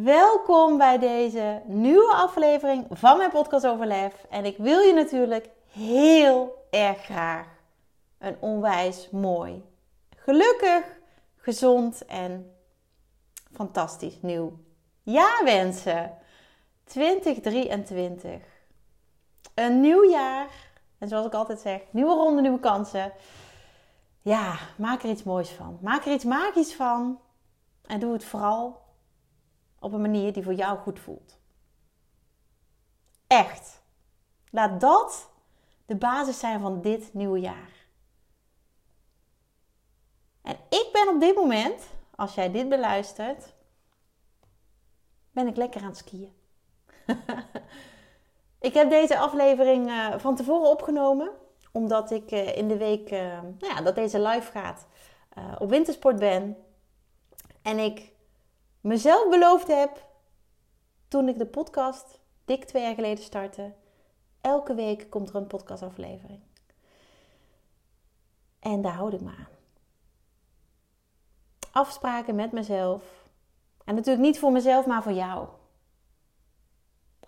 Welkom bij deze nieuwe aflevering van mijn podcast over lef. En ik wil je natuurlijk heel erg graag een onwijs mooi, gelukkig, gezond en fantastisch nieuw jaar wensen. 2023. Een nieuw jaar. En zoals ik altijd zeg, nieuwe ronde, nieuwe kansen. Ja, maak er iets moois van. Maak er iets magisch van. En doe het vooral op een manier die voor jou goed voelt. Echt. Laat dat de basis zijn van dit nieuwe jaar. En ik ben op dit moment, als jij dit beluistert, ben ik lekker aan het skiën. ik heb deze aflevering uh, van tevoren opgenomen, omdat ik uh, in de week uh, nou ja, dat deze live gaat op wintersport ben. En ik mezelf beloofd heb, toen ik de podcast dik twee jaar geleden startte, elke week komt er een podcastaflevering. En daar houd ik me aan. Afspraken met mezelf. En natuurlijk niet voor mezelf, maar voor jou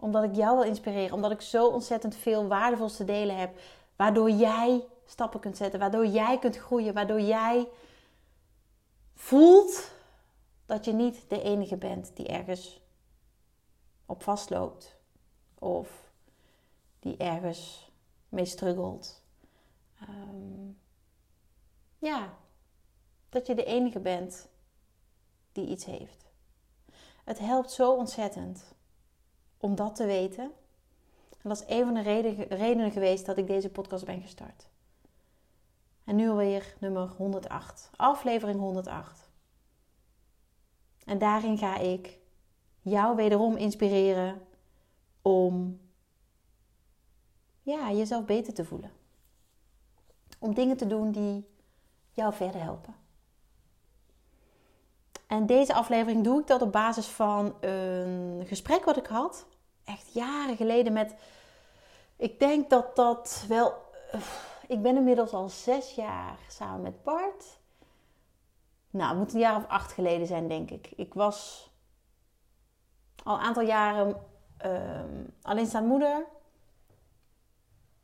omdat ik jou wil inspireren. Omdat ik zo ontzettend veel waardevols te delen heb. Waardoor jij stappen kunt zetten. Waardoor jij kunt groeien. Waardoor jij voelt dat je niet de enige bent die ergens op vastloopt. Of die ergens mee struggelt. Um, ja, dat je de enige bent die iets heeft. Het helpt zo ontzettend om dat te weten. En dat is een van de redenen geweest dat ik deze podcast ben gestart. En nu alweer nummer 108, aflevering 108. En daarin ga ik jou wederom inspireren om ja, jezelf beter te voelen. Om dingen te doen die jou verder helpen. En deze aflevering doe ik dat op basis van een gesprek wat ik had echt jaren geleden met. Ik denk dat dat wel. Ik ben inmiddels al zes jaar samen met Bart. Nou, het moet een jaar of acht geleden zijn, denk ik. Ik was al een aantal jaren alleenstaande moeder.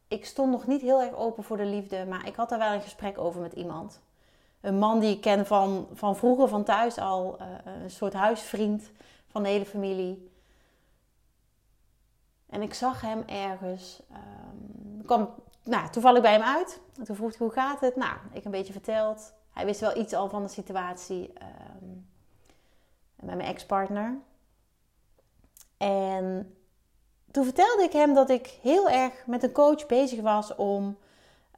Ik stond nog niet heel erg open voor de liefde, maar ik had daar wel een gesprek over met iemand. Een man die ik ken van, van vroeger, van thuis al. Uh, een soort huisvriend van de hele familie. En ik zag hem ergens. Um, kwam nou, toevallig bij hem uit. En toen vroeg hij hoe gaat het? Nou, ik een beetje verteld. Hij wist wel iets al van de situatie um, met mijn ex-partner. En toen vertelde ik hem dat ik heel erg met een coach bezig was om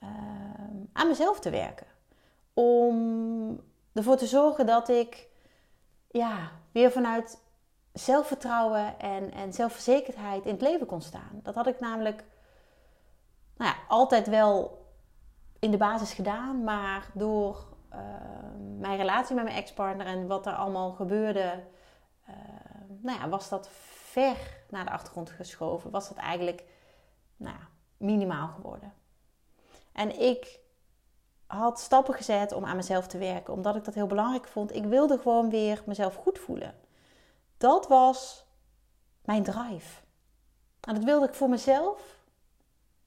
um, aan mezelf te werken. Om ervoor te zorgen dat ik ja, weer vanuit zelfvertrouwen en, en zelfverzekerdheid in het leven kon staan. Dat had ik namelijk nou ja, altijd wel in de basis gedaan, maar door uh, mijn relatie met mijn ex-partner en wat er allemaal gebeurde, uh, nou ja, was dat ver naar de achtergrond geschoven. Was dat eigenlijk nou, minimaal geworden. En ik had stappen gezet om aan mezelf te werken, omdat ik dat heel belangrijk vond. Ik wilde gewoon weer mezelf goed voelen. Dat was mijn drive. En dat wilde ik voor mezelf,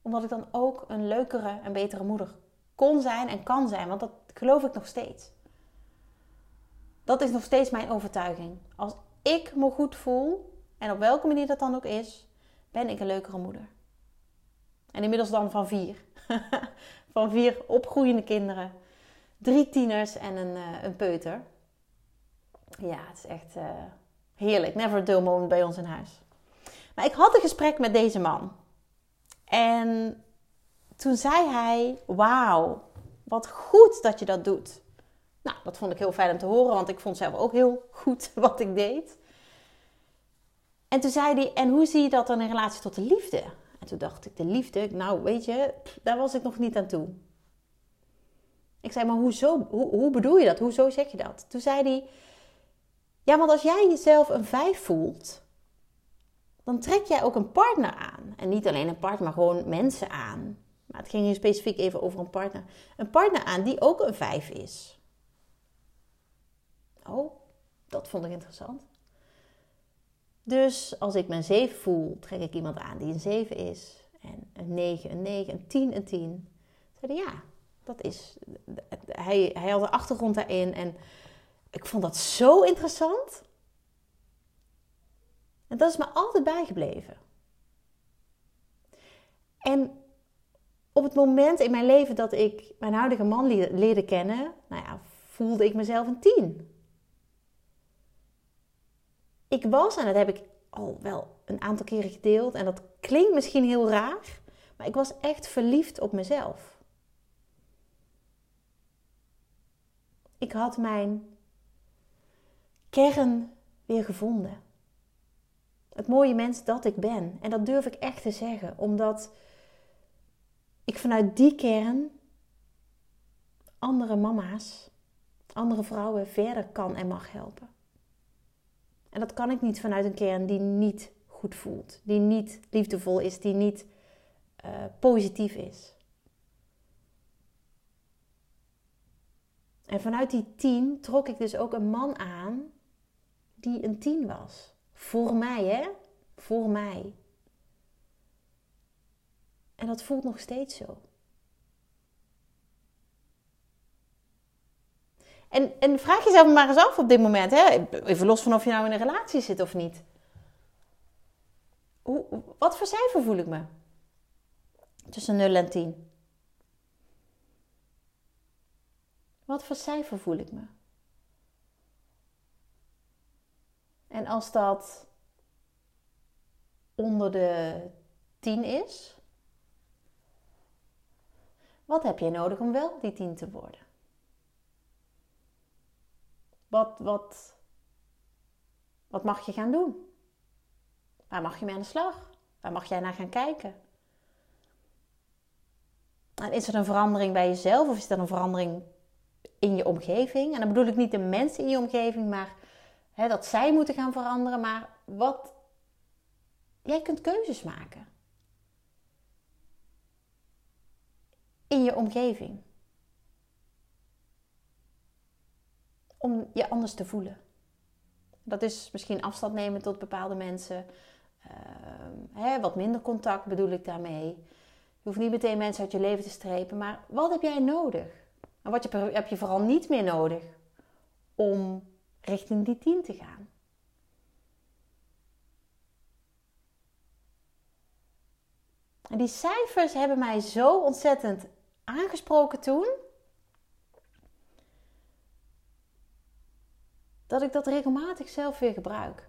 omdat ik dan ook een leukere en betere moeder kon zijn en kan zijn, want dat geloof ik nog steeds. Dat is nog steeds mijn overtuiging. Als ik me goed voel, en op welke manier dat dan ook is, ben ik een leukere moeder. En inmiddels dan van vier. van vier opgroeiende kinderen. Drie tieners en een, uh, een peuter. Ja, het is echt. Uh, Heerlijk, never a dull moment bij ons in huis. Maar ik had een gesprek met deze man. En toen zei hij: Wauw, wat goed dat je dat doet. Nou, dat vond ik heel fijn om te horen, want ik vond zelf ook heel goed wat ik deed. En toen zei hij, en hoe zie je dat dan in relatie tot de liefde? En toen dacht ik, de liefde, nou weet je, daar was ik nog niet aan toe. Ik zei, maar hoezo, hoe, hoe bedoel je dat? Hoezo zeg je dat? Toen zei hij, ja, want als jij jezelf een vijf voelt, dan trek jij ook een partner aan. En niet alleen een partner, maar gewoon mensen aan. Maar het ging hier specifiek even over een partner. Een partner aan die ook een vijf is. Oh, dat vond ik interessant. Dus als ik mijn 7 voel, trek ik iemand aan die een 7 is. En een 9, een 9, een 10, een 10. Zeiden ja, dat is. Hij, hij had de achtergrond daarin. En ik vond dat zo interessant. En dat is me altijd bijgebleven. En op het moment in mijn leven dat ik mijn huidige man leerde kennen, nou ja, voelde ik mezelf een 10 ik was, en dat heb ik al wel een aantal keren gedeeld, en dat klinkt misschien heel raar, maar ik was echt verliefd op mezelf. Ik had mijn kern weer gevonden. Het mooie mens dat ik ben. En dat durf ik echt te zeggen, omdat ik vanuit die kern andere mama's, andere vrouwen verder kan en mag helpen. En dat kan ik niet vanuit een kern die niet goed voelt, die niet liefdevol is, die niet uh, positief is. En vanuit die tien trok ik dus ook een man aan die een tien was. Voor mij, hè? Voor mij. En dat voelt nog steeds zo. En, en vraag jezelf maar eens af op dit moment. Hè? Even los van of je nou in een relatie zit of niet. Hoe, wat voor cijfer voel ik me? Tussen 0 en 10. Wat voor cijfer voel ik me? En als dat onder de 10 is, wat heb je nodig om wel die 10 te worden? Wat, wat, wat mag je gaan doen? Waar mag je mee aan de slag? Waar mag jij naar gaan kijken? En is er een verandering bij jezelf of is er een verandering in je omgeving? En dan bedoel ik niet de mensen in je omgeving, maar hè, dat zij moeten gaan veranderen. Maar wat. Jij kunt keuzes maken. In je omgeving. om je anders te voelen. Dat is misschien afstand nemen tot bepaalde mensen. Ehm, hè, wat minder contact bedoel ik daarmee. Je hoeft niet meteen mensen uit je leven te strepen. Maar wat heb jij nodig? En wat heb je vooral niet meer nodig om richting die tien te gaan? En die cijfers hebben mij zo ontzettend aangesproken toen. dat ik dat regelmatig zelf weer gebruik.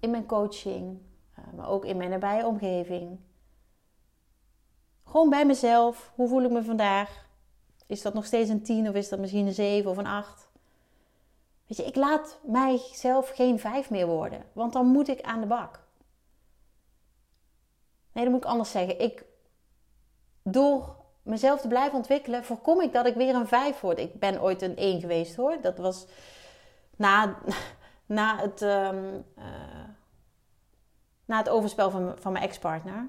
In mijn coaching, eh, maar ook in mijn nabije omgeving. Gewoon bij mezelf. Hoe voel ik me vandaag? Is dat nog steeds een 10 of is dat misschien een 7 of een 8? Weet je, ik laat mijzelf geen 5 meer worden, want dan moet ik aan de bak. Nee, dan moet ik anders zeggen. Ik, door mezelf te blijven ontwikkelen, voorkom ik dat ik weer een 5 word. Ik ben ooit een 1 geweest hoor. Dat was na, na, het, um, uh, na het overspel van, van mijn ex-partner.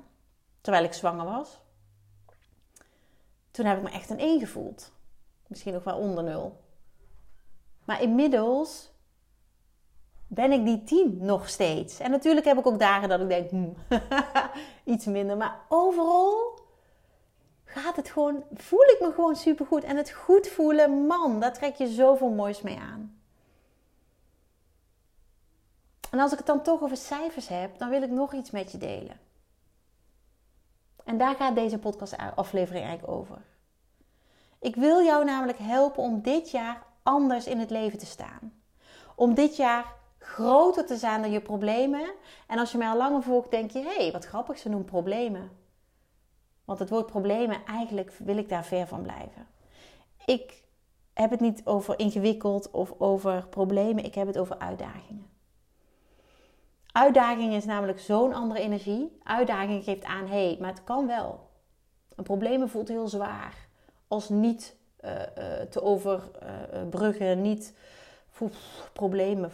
Terwijl ik zwanger was. Toen heb ik me echt een 1 gevoeld. Misschien nog wel onder 0. Maar inmiddels ben ik die 10 nog steeds. En natuurlijk heb ik ook dagen dat ik denk, hmm, iets minder. Maar overal gaat het gewoon, voel ik me gewoon supergoed. En het goed voelen, man, daar trek je zoveel moois mee aan. En als ik het dan toch over cijfers heb, dan wil ik nog iets met je delen. En daar gaat deze podcast-aflevering eigenlijk over. Ik wil jou namelijk helpen om dit jaar anders in het leven te staan. Om dit jaar groter te zijn dan je problemen. En als je mij al langer volgt, denk je: hé, hey, wat grappig, ze noemen problemen. Want het woord problemen, eigenlijk wil ik daar ver van blijven. Ik heb het niet over ingewikkeld of over problemen, ik heb het over uitdagingen. Uitdaging is namelijk zo'n andere energie. Uitdaging geeft aan, hé, hey, maar het kan wel. Een probleem voelt heel zwaar. Als niet uh, uh, te overbruggen, niet problemen.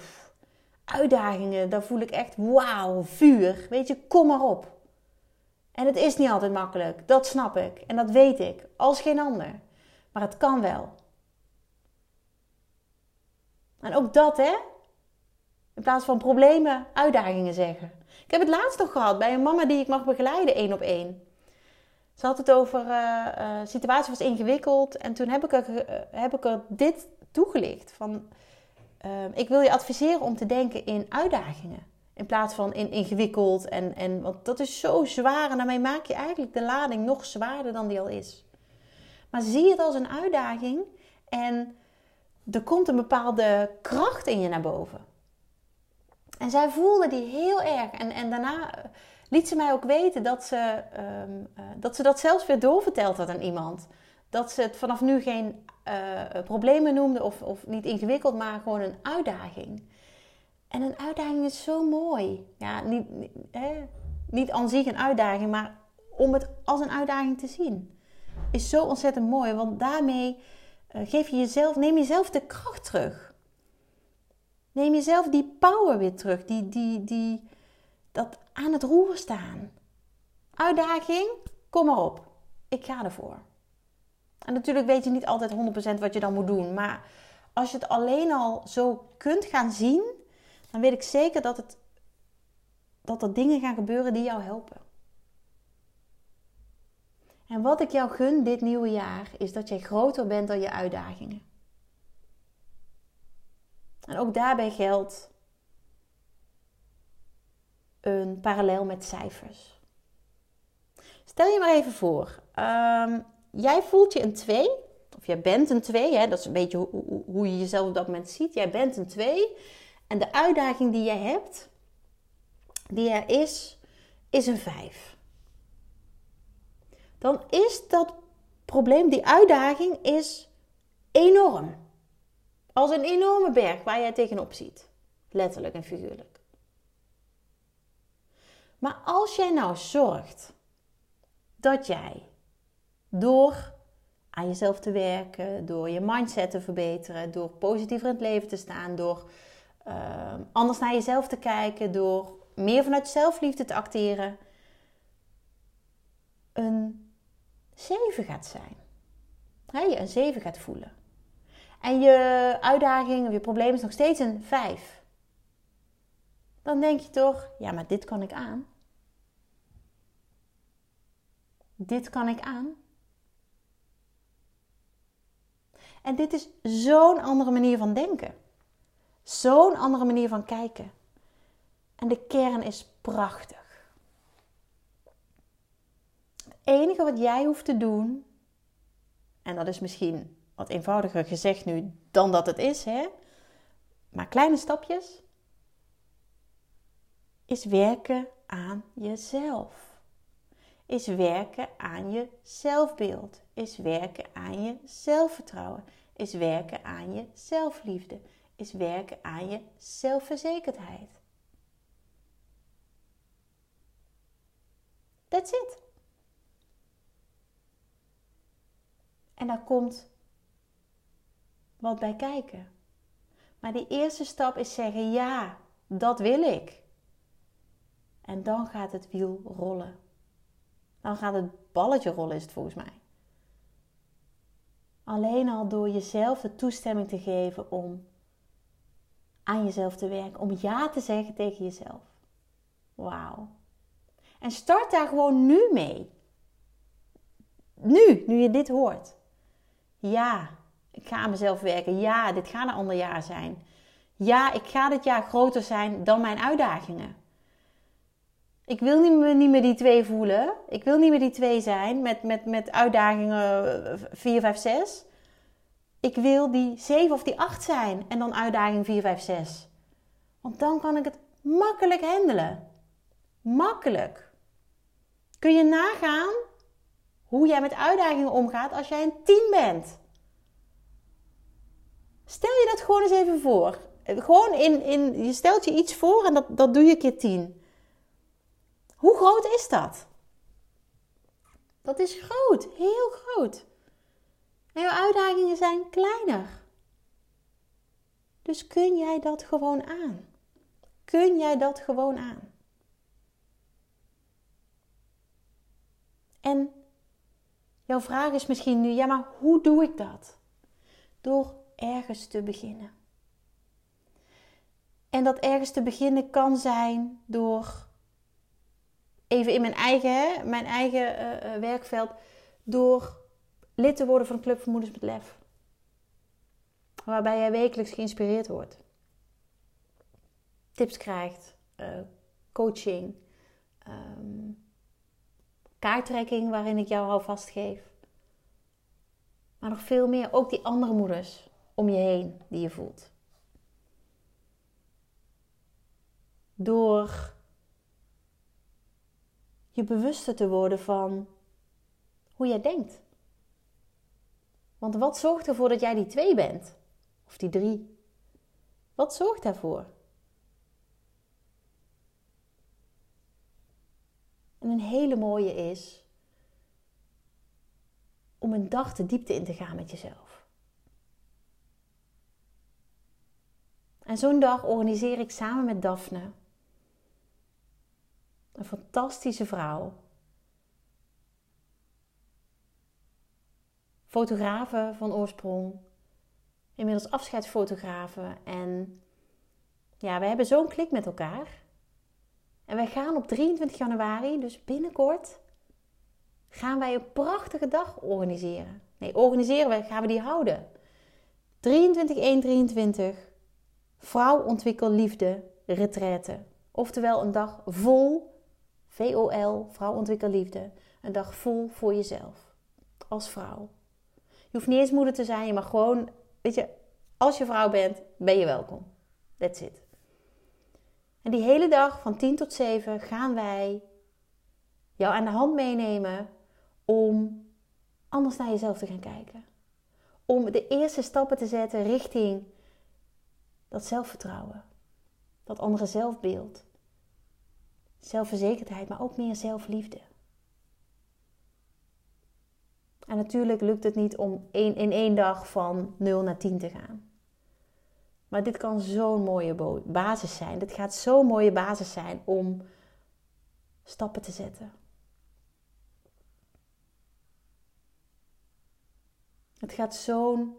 Uitdagingen, daar voel ik echt wauw, vuur. Weet je, kom maar op. En het is niet altijd makkelijk, dat snap ik. En dat weet ik, als geen ander. Maar het kan wel. En ook dat, hè? In plaats van problemen, uitdagingen zeggen. Ik heb het laatst nog gehad bij een mama die ik mag begeleiden, één op één. Ze had het over, uh, uh, situatie was ingewikkeld. En toen heb ik er, uh, heb ik er dit toegelicht. Van, ik wil je adviseren om te denken in uitdagingen. In plaats van in ingewikkeld. En, en, want dat is zo zwaar. En daarmee maak je eigenlijk de lading nog zwaarder dan die al is. Maar zie het als een uitdaging. En er komt een bepaalde kracht in je naar boven. En zij voelde die heel erg. En, en daarna liet ze mij ook weten dat ze, ehm, eh, dat ze dat zelfs weer doorverteld had aan iemand. Dat ze het vanaf nu geen uh, problemen noemde of, of niet ingewikkeld, maar gewoon een uitdaging. En een uitdaging is zo mooi. Ja, niet, niet, aan zich een uitdaging, maar om het als een uitdaging te zien. Is zo ontzettend mooi, want daarmee uh, geef je jezelf, neem jezelf de kracht terug. Neem jezelf die power weer terug, die, die, die, dat aan het roer staan. Uitdaging, kom maar op. Ik ga ervoor. En natuurlijk weet je niet altijd 100% wat je dan moet doen. Maar als je het alleen al zo kunt gaan zien, dan weet ik zeker dat, het, dat er dingen gaan gebeuren die jou helpen. En wat ik jou gun dit nieuwe jaar, is dat jij groter bent dan je uitdagingen. En ook daarbij geldt een parallel met cijfers. Stel je maar even voor, um, jij voelt je een 2, of jij bent een 2, dat is een beetje hoe, hoe, je jezelf op dat moment ziet. Jij bent een 2 en de uitdaging die jij hebt, die er is, is een 5. Dan is dat probleem, die uitdaging, is enorm. Als een enorme berg waar jij tegenop ziet. Letterlijk en figuurlijk. Maar als jij nou zorgt dat jij door aan jezelf te werken, door je mindset te verbeteren, door positiever in het leven te staan, door uh, anders naar jezelf te kijken, door meer vanuit zelfliefde te acteren, een 7 gaat zijn. Je een 7 gaat voelen. En je uitdaging of je probleem is nog steeds een 5 dan denk je toch, ja, maar dit kan ik aan. Dit kan ik aan. En dit is zo'n andere manier van denken. Zo'n andere manier van kijken. En de kern is prachtig. Het enige wat jij hoeft te doen, en dat is misschien wat eenvoudiger gezegd nu dan dat het is, hè? maar kleine stapjes, is werken aan jezelf. Is werken aan je zelfbeeld. Is werken aan je zelfvertrouwen. Is werken aan je zelfliefde. Is werken aan je zelfverzekerdheid. That's it. En daar komt wat bij kijken. Maar die eerste stap is zeggen: ja, dat wil ik. En dan gaat het wiel rollen. Dan gaat het balletje rollen, is het volgens mij. Alleen al door jezelf de toestemming te geven om aan jezelf te werken, om ja te zeggen tegen jezelf. Wauw. En start daar gewoon nu mee. Nu, nu je dit hoort. Ja, ik ga aan mezelf werken. Ja, dit gaat een ander jaar zijn. Ja, ik ga dit jaar groter zijn dan mijn uitdagingen. Ik wil niet meer, niet meer die twee voelen. Ik wil niet meer die twee zijn met, met, met uitdagingen 4, 5, 6. Ik wil die 7 of die 8 zijn en dan uitdaging 4, 5, 6. Want dan kan ik het makkelijk handelen. Makkelijk. Kun je nagaan hoe jij met uitdagingen omgaat als jij een 10 bent? Stel je dat gewoon eens even voor. Gewoon in, in, je stelt je iets voor en dat, dat doe je keer tien. Hoe groot is dat? Dat is groot, heel groot. En jouw uitdagingen zijn kleiner. Dus kun jij dat gewoon aan? Kun jij dat gewoon aan? En jouw vraag is misschien nu, ja, maar hoe doe ik dat? Door ergens te beginnen. En dat ergens te beginnen kan zijn door, even in mijn eigen, mijn eigen uh, werkveld, door lid te worden van een Club van Moeders met Lef. Waarbij jij wekelijks geïnspireerd wordt. Tips krijgt, uh, coaching, um, kaarttrekking waarin ik jou alvast geef. Maar nog veel meer, ook die andere moeders om je heen die je voelt. Door je bewuster te worden van hoe jij denkt. Want wat zorgt ervoor dat jij die twee bent? Of die drie? Wat zorgt daarvoor? En een hele mooie is om een dag de diepte in te gaan met jezelf. En zo'n dag organiseer ik samen met Daphne. Een fantastische vrouw. Fotografe van oorsprong. Inmiddels afscheidsfotografen. En ja, we hebben zo'n klik met elkaar. En wij gaan op 23 januari, dus binnenkort, gaan wij een prachtige dag organiseren. Nee, organiseren we, gaan we die houden. 23 1 23 Vrouw ontwikkel liefde retraite. Oftewel een dag vol VOL, vrouw ontwikkel liefde. Een dag vol voor jezelf. Als vrouw. Je hoeft niet eens moeder te zijn, je mag gewoon, weet je, als je vrouw bent, ben je welkom. That's it. En die hele dag van 10 tot 7 gaan wij jou aan de hand meenemen om anders naar jezelf te gaan kijken. Om de eerste stappen te zetten richting dat zelfvertrouwen, dat andere zelfbeeld, zelfverzekerdheid, maar ook meer zelfliefde. En natuurlijk lukt het niet om in één dag van 0 naar 10 te gaan. Maar dit kan zo'n mooie basis zijn. Dit gaat zo'n mooie basis zijn om stappen te zetten. Het gaat zo'n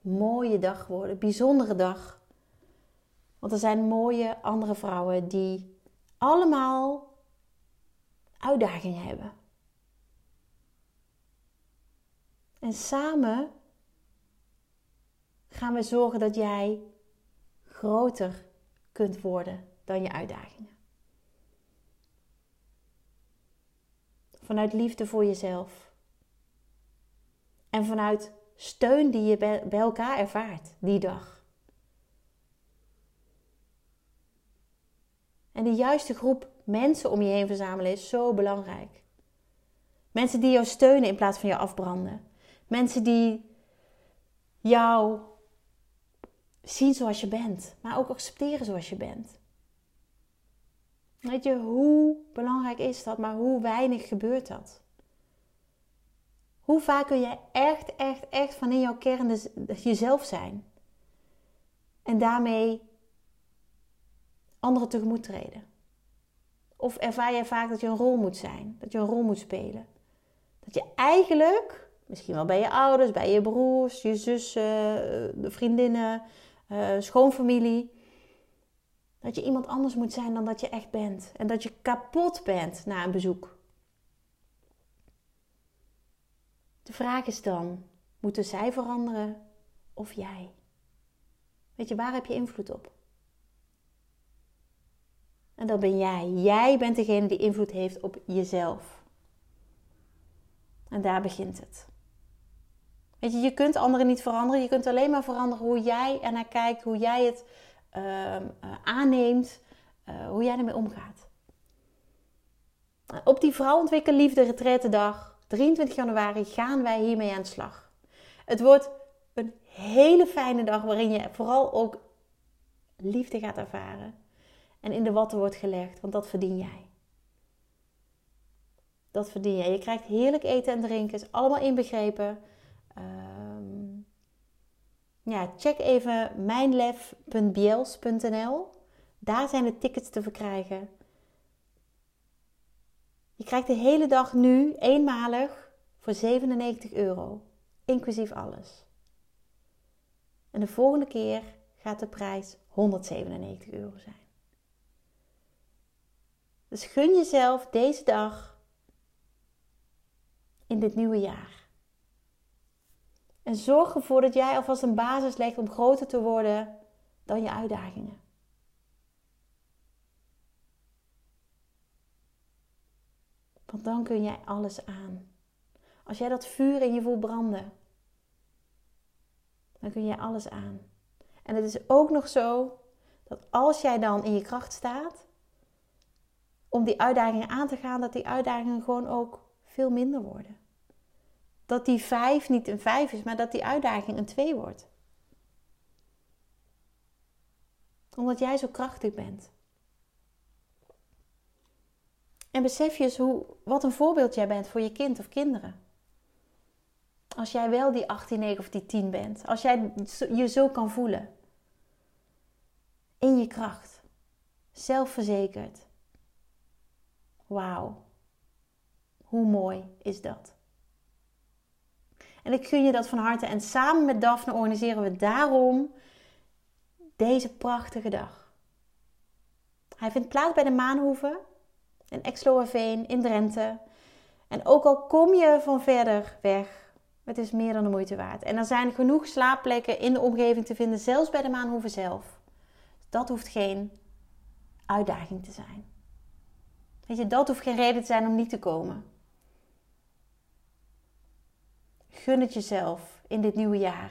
mooie dag worden, bijzondere dag. Want er zijn mooie andere vrouwen die allemaal uitdagingen hebben. En samen gaan we zorgen dat jij groter kunt worden dan je uitdagingen. Vanuit liefde voor jezelf. En vanuit steun die je bij elkaar ervaart die dag. En de juiste groep mensen om je heen verzamelen is zo belangrijk. Mensen die jou steunen in plaats van jou afbranden. Mensen die jou zien zoals je bent, maar ook accepteren zoals je bent. Weet je, hoe belangrijk is dat, maar hoe weinig gebeurt dat? Hoe vaak kun je echt, echt, echt van in jouw kern jezelf zijn? En daarmee anderen tegemoet treden? Of ervaar je vaak dat je een rol moet zijn, dat je een rol moet spelen? Dat je eigenlijk, misschien wel bij je ouders, bij je broers, je zussen, de vriendinnen, uh, schoonfamilie. Dat je iemand anders moet zijn dan dat je echt bent. En dat je kapot bent na een bezoek. De vraag is dan: moeten zij veranderen of jij? Weet je, waar heb je invloed op? En dat ben jij. Jij bent degene die invloed heeft op jezelf. En daar begint het. Weet je, je kunt anderen niet veranderen. Je kunt alleen maar veranderen hoe jij ernaar kijkt, hoe jij het uh, aanneemt, uh, hoe jij ermee omgaat. Op die Vrouw Ontwikkel Liefde Retraite dag, 23 januari, gaan wij hiermee aan de slag. Het wordt een hele fijne dag waarin je vooral ook liefde gaat ervaren. En in de watten wordt gelegd, want dat verdien jij. Dat verdien jij. Je krijgt heerlijk eten en drinken, is allemaal inbegrepen. Ehm, ja, check even mijnlef.biels.nl. Daar zijn de tickets te verkrijgen. Je krijgt de hele dag nu eenmalig voor 97 euro, inclusief alles. En de volgende keer gaat de prijs 197 euro zijn. Dus gun jezelf deze dag in dit nieuwe jaar. En zorg ervoor dat jij alvast een basis legt om groter te worden dan je uitdagingen. Want dan kun jij alles aan. Als jij dat vuur in je voelt branden, dan kun jij alles aan. En het is ook nog zo dat als jij dan in je kracht staat om die uitdagingen aan te gaan, dat die uitdagingen gewoon ook veel minder worden. Dat die vijf niet een vijf is, maar dat die uitdaging een twee wordt. Omdat jij zo krachtig bent. En besef je eens hoe, wat een voorbeeld jij bent voor je kind of kinderen. Als jij wel die 18, 9 of die 10 bent. Als jij je zo kan voelen. In je kracht. Zelfverzekerd. Wauw. Hoe mooi is dat? En ik gun je dat van harte. En samen met Daphne organiseren we daarom deze prachtige dag. Hij vindt plaats bij de Maanhoeven in Exloerveen in Drenthe. En ook al kom je van verder weg, het is meer dan de moeite waard. En er zijn genoeg slaapplekken in de omgeving te vinden, zelfs bij de Maanhoeven zelf. Dat hoeft geen uitdaging te zijn. Weet je, dat hoeft geen reden te zijn om niet te komen. Gun het jezelf in dit nieuwe jaar.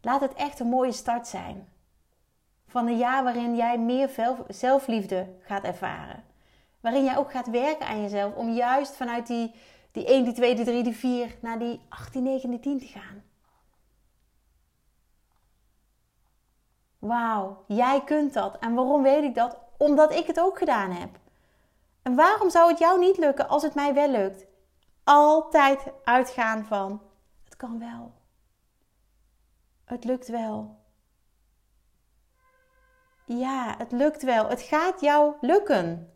Laat het echt een mooie start zijn. Van een jaar waarin jij meer zelfliefde gaat ervaren. Waarin jij ook gaat werken aan jezelf om juist vanuit die, die 1, die 2, die 3, die 4 naar die 18, 9, die 10 te gaan. Wauw, jij kunt dat. En waarom weet ik dat? Omdat ik het ook gedaan heb. En waarom zou het jou niet lukken als het mij wel lukt? Altijd uitgaan van: het kan wel. Het lukt wel. Ja, het lukt wel. Het gaat jou lukken.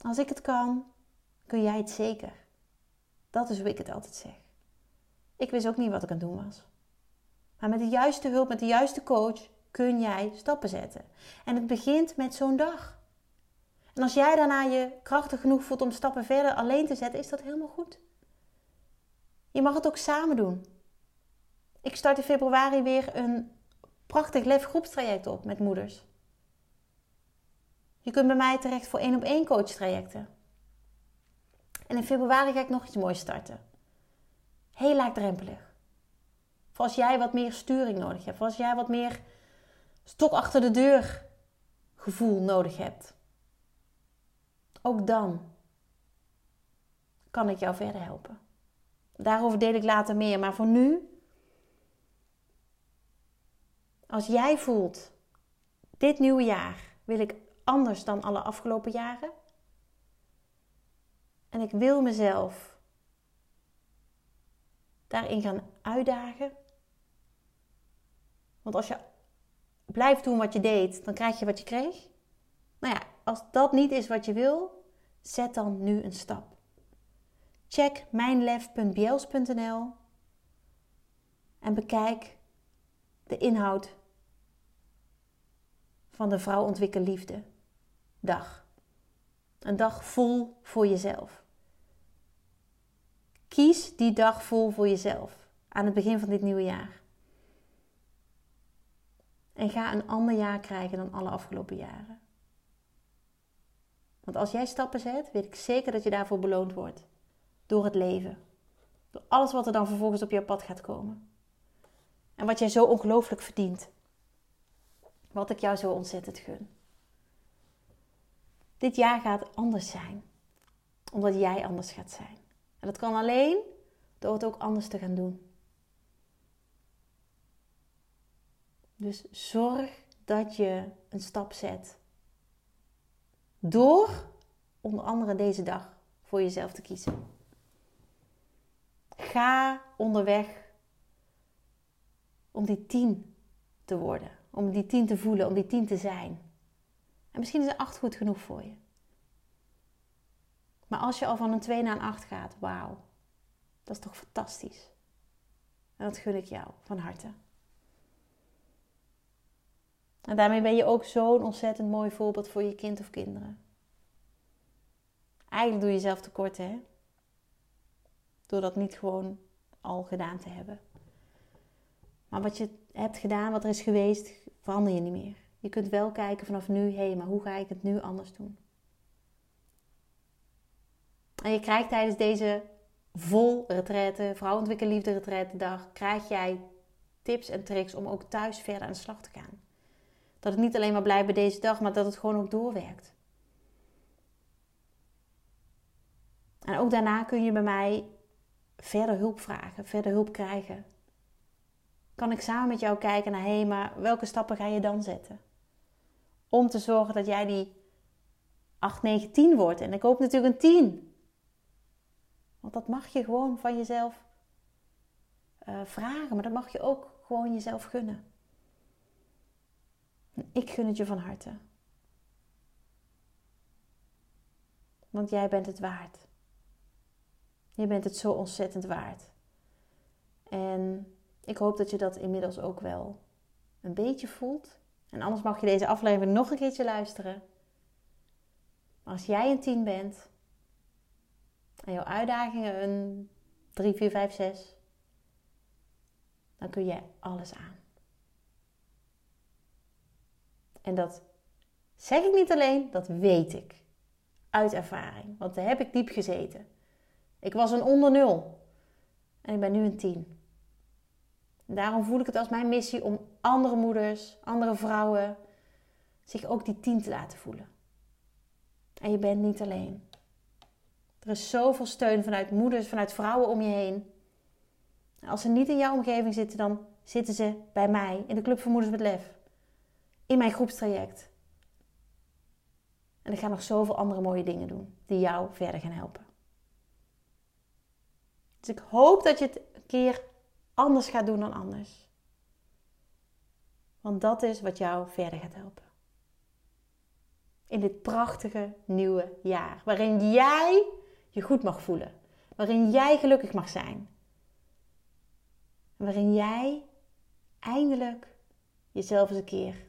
Als ik het kan, kun jij het zeker. Dat is hoe ik het altijd zeg. Ik wist ook niet wat ik aan het doen was. Maar met de juiste hulp, met de juiste coach, kun jij stappen zetten. En het begint met zo'n dag. En als jij daarna je krachtig genoeg voelt om stappen verder alleen te zetten, is dat helemaal goed. Je mag het ook samen doen. Ik start in februari weer een prachtig lef groepstraject op met moeders. Je kunt bij mij terecht voor één op één coach trajecten. En in februari ga ik nog iets moois starten. Heel laagdrempelig. Voor als jij wat meer sturing nodig hebt. Voor als jij wat meer stok achter de deur gevoel nodig hebt. Ook dan kan ik jou verder helpen. Daarover deel ik later meer. Maar voor nu, als jij voelt, dit nieuwe jaar wil ik anders dan alle afgelopen jaren. En ik wil mezelf daarin gaan uitdagen. Want als je blijft doen wat je deed, dan krijg je wat je kreeg. Nou ja, als dat niet is wat je wil, zet dan nu een stap. Check mijnlef.bjels.nl en bekijk de inhoud van de vrouw ontwikkel liefde dag. Een dag vol voor jezelf. Kies die dag vol voor jezelf aan het begin van dit nieuwe jaar. En ga een ander jaar krijgen dan alle afgelopen jaren. Want als jij stappen zet, weet ik zeker dat je daarvoor beloond wordt. Door het leven. Door alles wat er dan vervolgens op jouw pad gaat komen. En wat jij zo ongelooflijk verdient. Wat ik jou zo ontzettend gun. Dit jaar gaat anders zijn. Omdat jij anders gaat zijn. En dat kan alleen door het ook anders te gaan doen. Dus zorg dat je een stap zet door onder andere deze dag voor jezelf te kiezen. Ga onderweg om die tien te worden. Om die tien te voelen, om die tien te zijn. En misschien is een acht goed genoeg voor je. Maar als je al van een 2 naar een 8 gaat, wauw. Dat is toch fantastisch. En dat gun ik jou van harte. En daarmee ben je ook zo'n ontzettend mooi voorbeeld voor je kind of kinderen. Eigenlijk doe je jezelf tekort, hè? Door dat niet gewoon al gedaan te hebben. Maar wat je hebt gedaan, wat er is geweest, verander je niet meer. Je kunt wel kijken vanaf nu, hé, hey, maar hoe ga ik het nu anders doen? En je krijgt tijdens deze vol retraite, vrouwenontwikkel liefde retraite dag, krijg jij tips en tricks om ook thuis verder aan de slag te gaan. Dat het niet alleen maar blijft bij deze dag, maar dat het gewoon ook doorwerkt. En ook daarna kun je bij mij verder hulp vragen, verder hulp krijgen. Kan ik samen met jou kijken naar, hé, hey, maar welke stappen ga je dan zetten? Om te zorgen dat jij die 8, 9, 10 wordt. En ik hoop natuurlijk een 10. Want dat mag je gewoon van jezelf uh, vragen, maar dat mag je ook gewoon jezelf gunnen. Ik gun het je van harte. Want jij bent het waard. Je bent het zo ontzettend waard. En ik hoop dat je dat inmiddels ook wel een beetje voelt. En anders mag je deze aflevering nog een keertje luisteren. Maar als jij een 10 bent en jouw uitdagingen een 3, 4, 5, 6, dan kun je alles aan. En dat zeg ik niet alleen, dat weet ik. Uit ervaring. Want daar heb ik diep gezeten. Ik was een onder nul. En ik ben nu een 10. Daarom voel ik het als mijn missie om andere moeders, andere vrouwen, zich ook die 10 te laten voelen. En je bent niet alleen. Er is zoveel steun vanuit moeders, vanuit vrouwen om je heen. Als ze niet in jouw omgeving zitten, dan zitten ze bij mij in de Club voor Moeders met Lef. In mijn groepstraject. En ik ga nog zoveel andere mooie dingen doen die jou verder gaan helpen. Dus ik hoop dat je het een keer anders gaat doen dan anders. Want dat is wat jou verder gaat helpen. In dit prachtige nieuwe jaar, waarin jij je goed mag voelen, waarin jij gelukkig mag zijn, waarin jij eindelijk jezelf eens een keer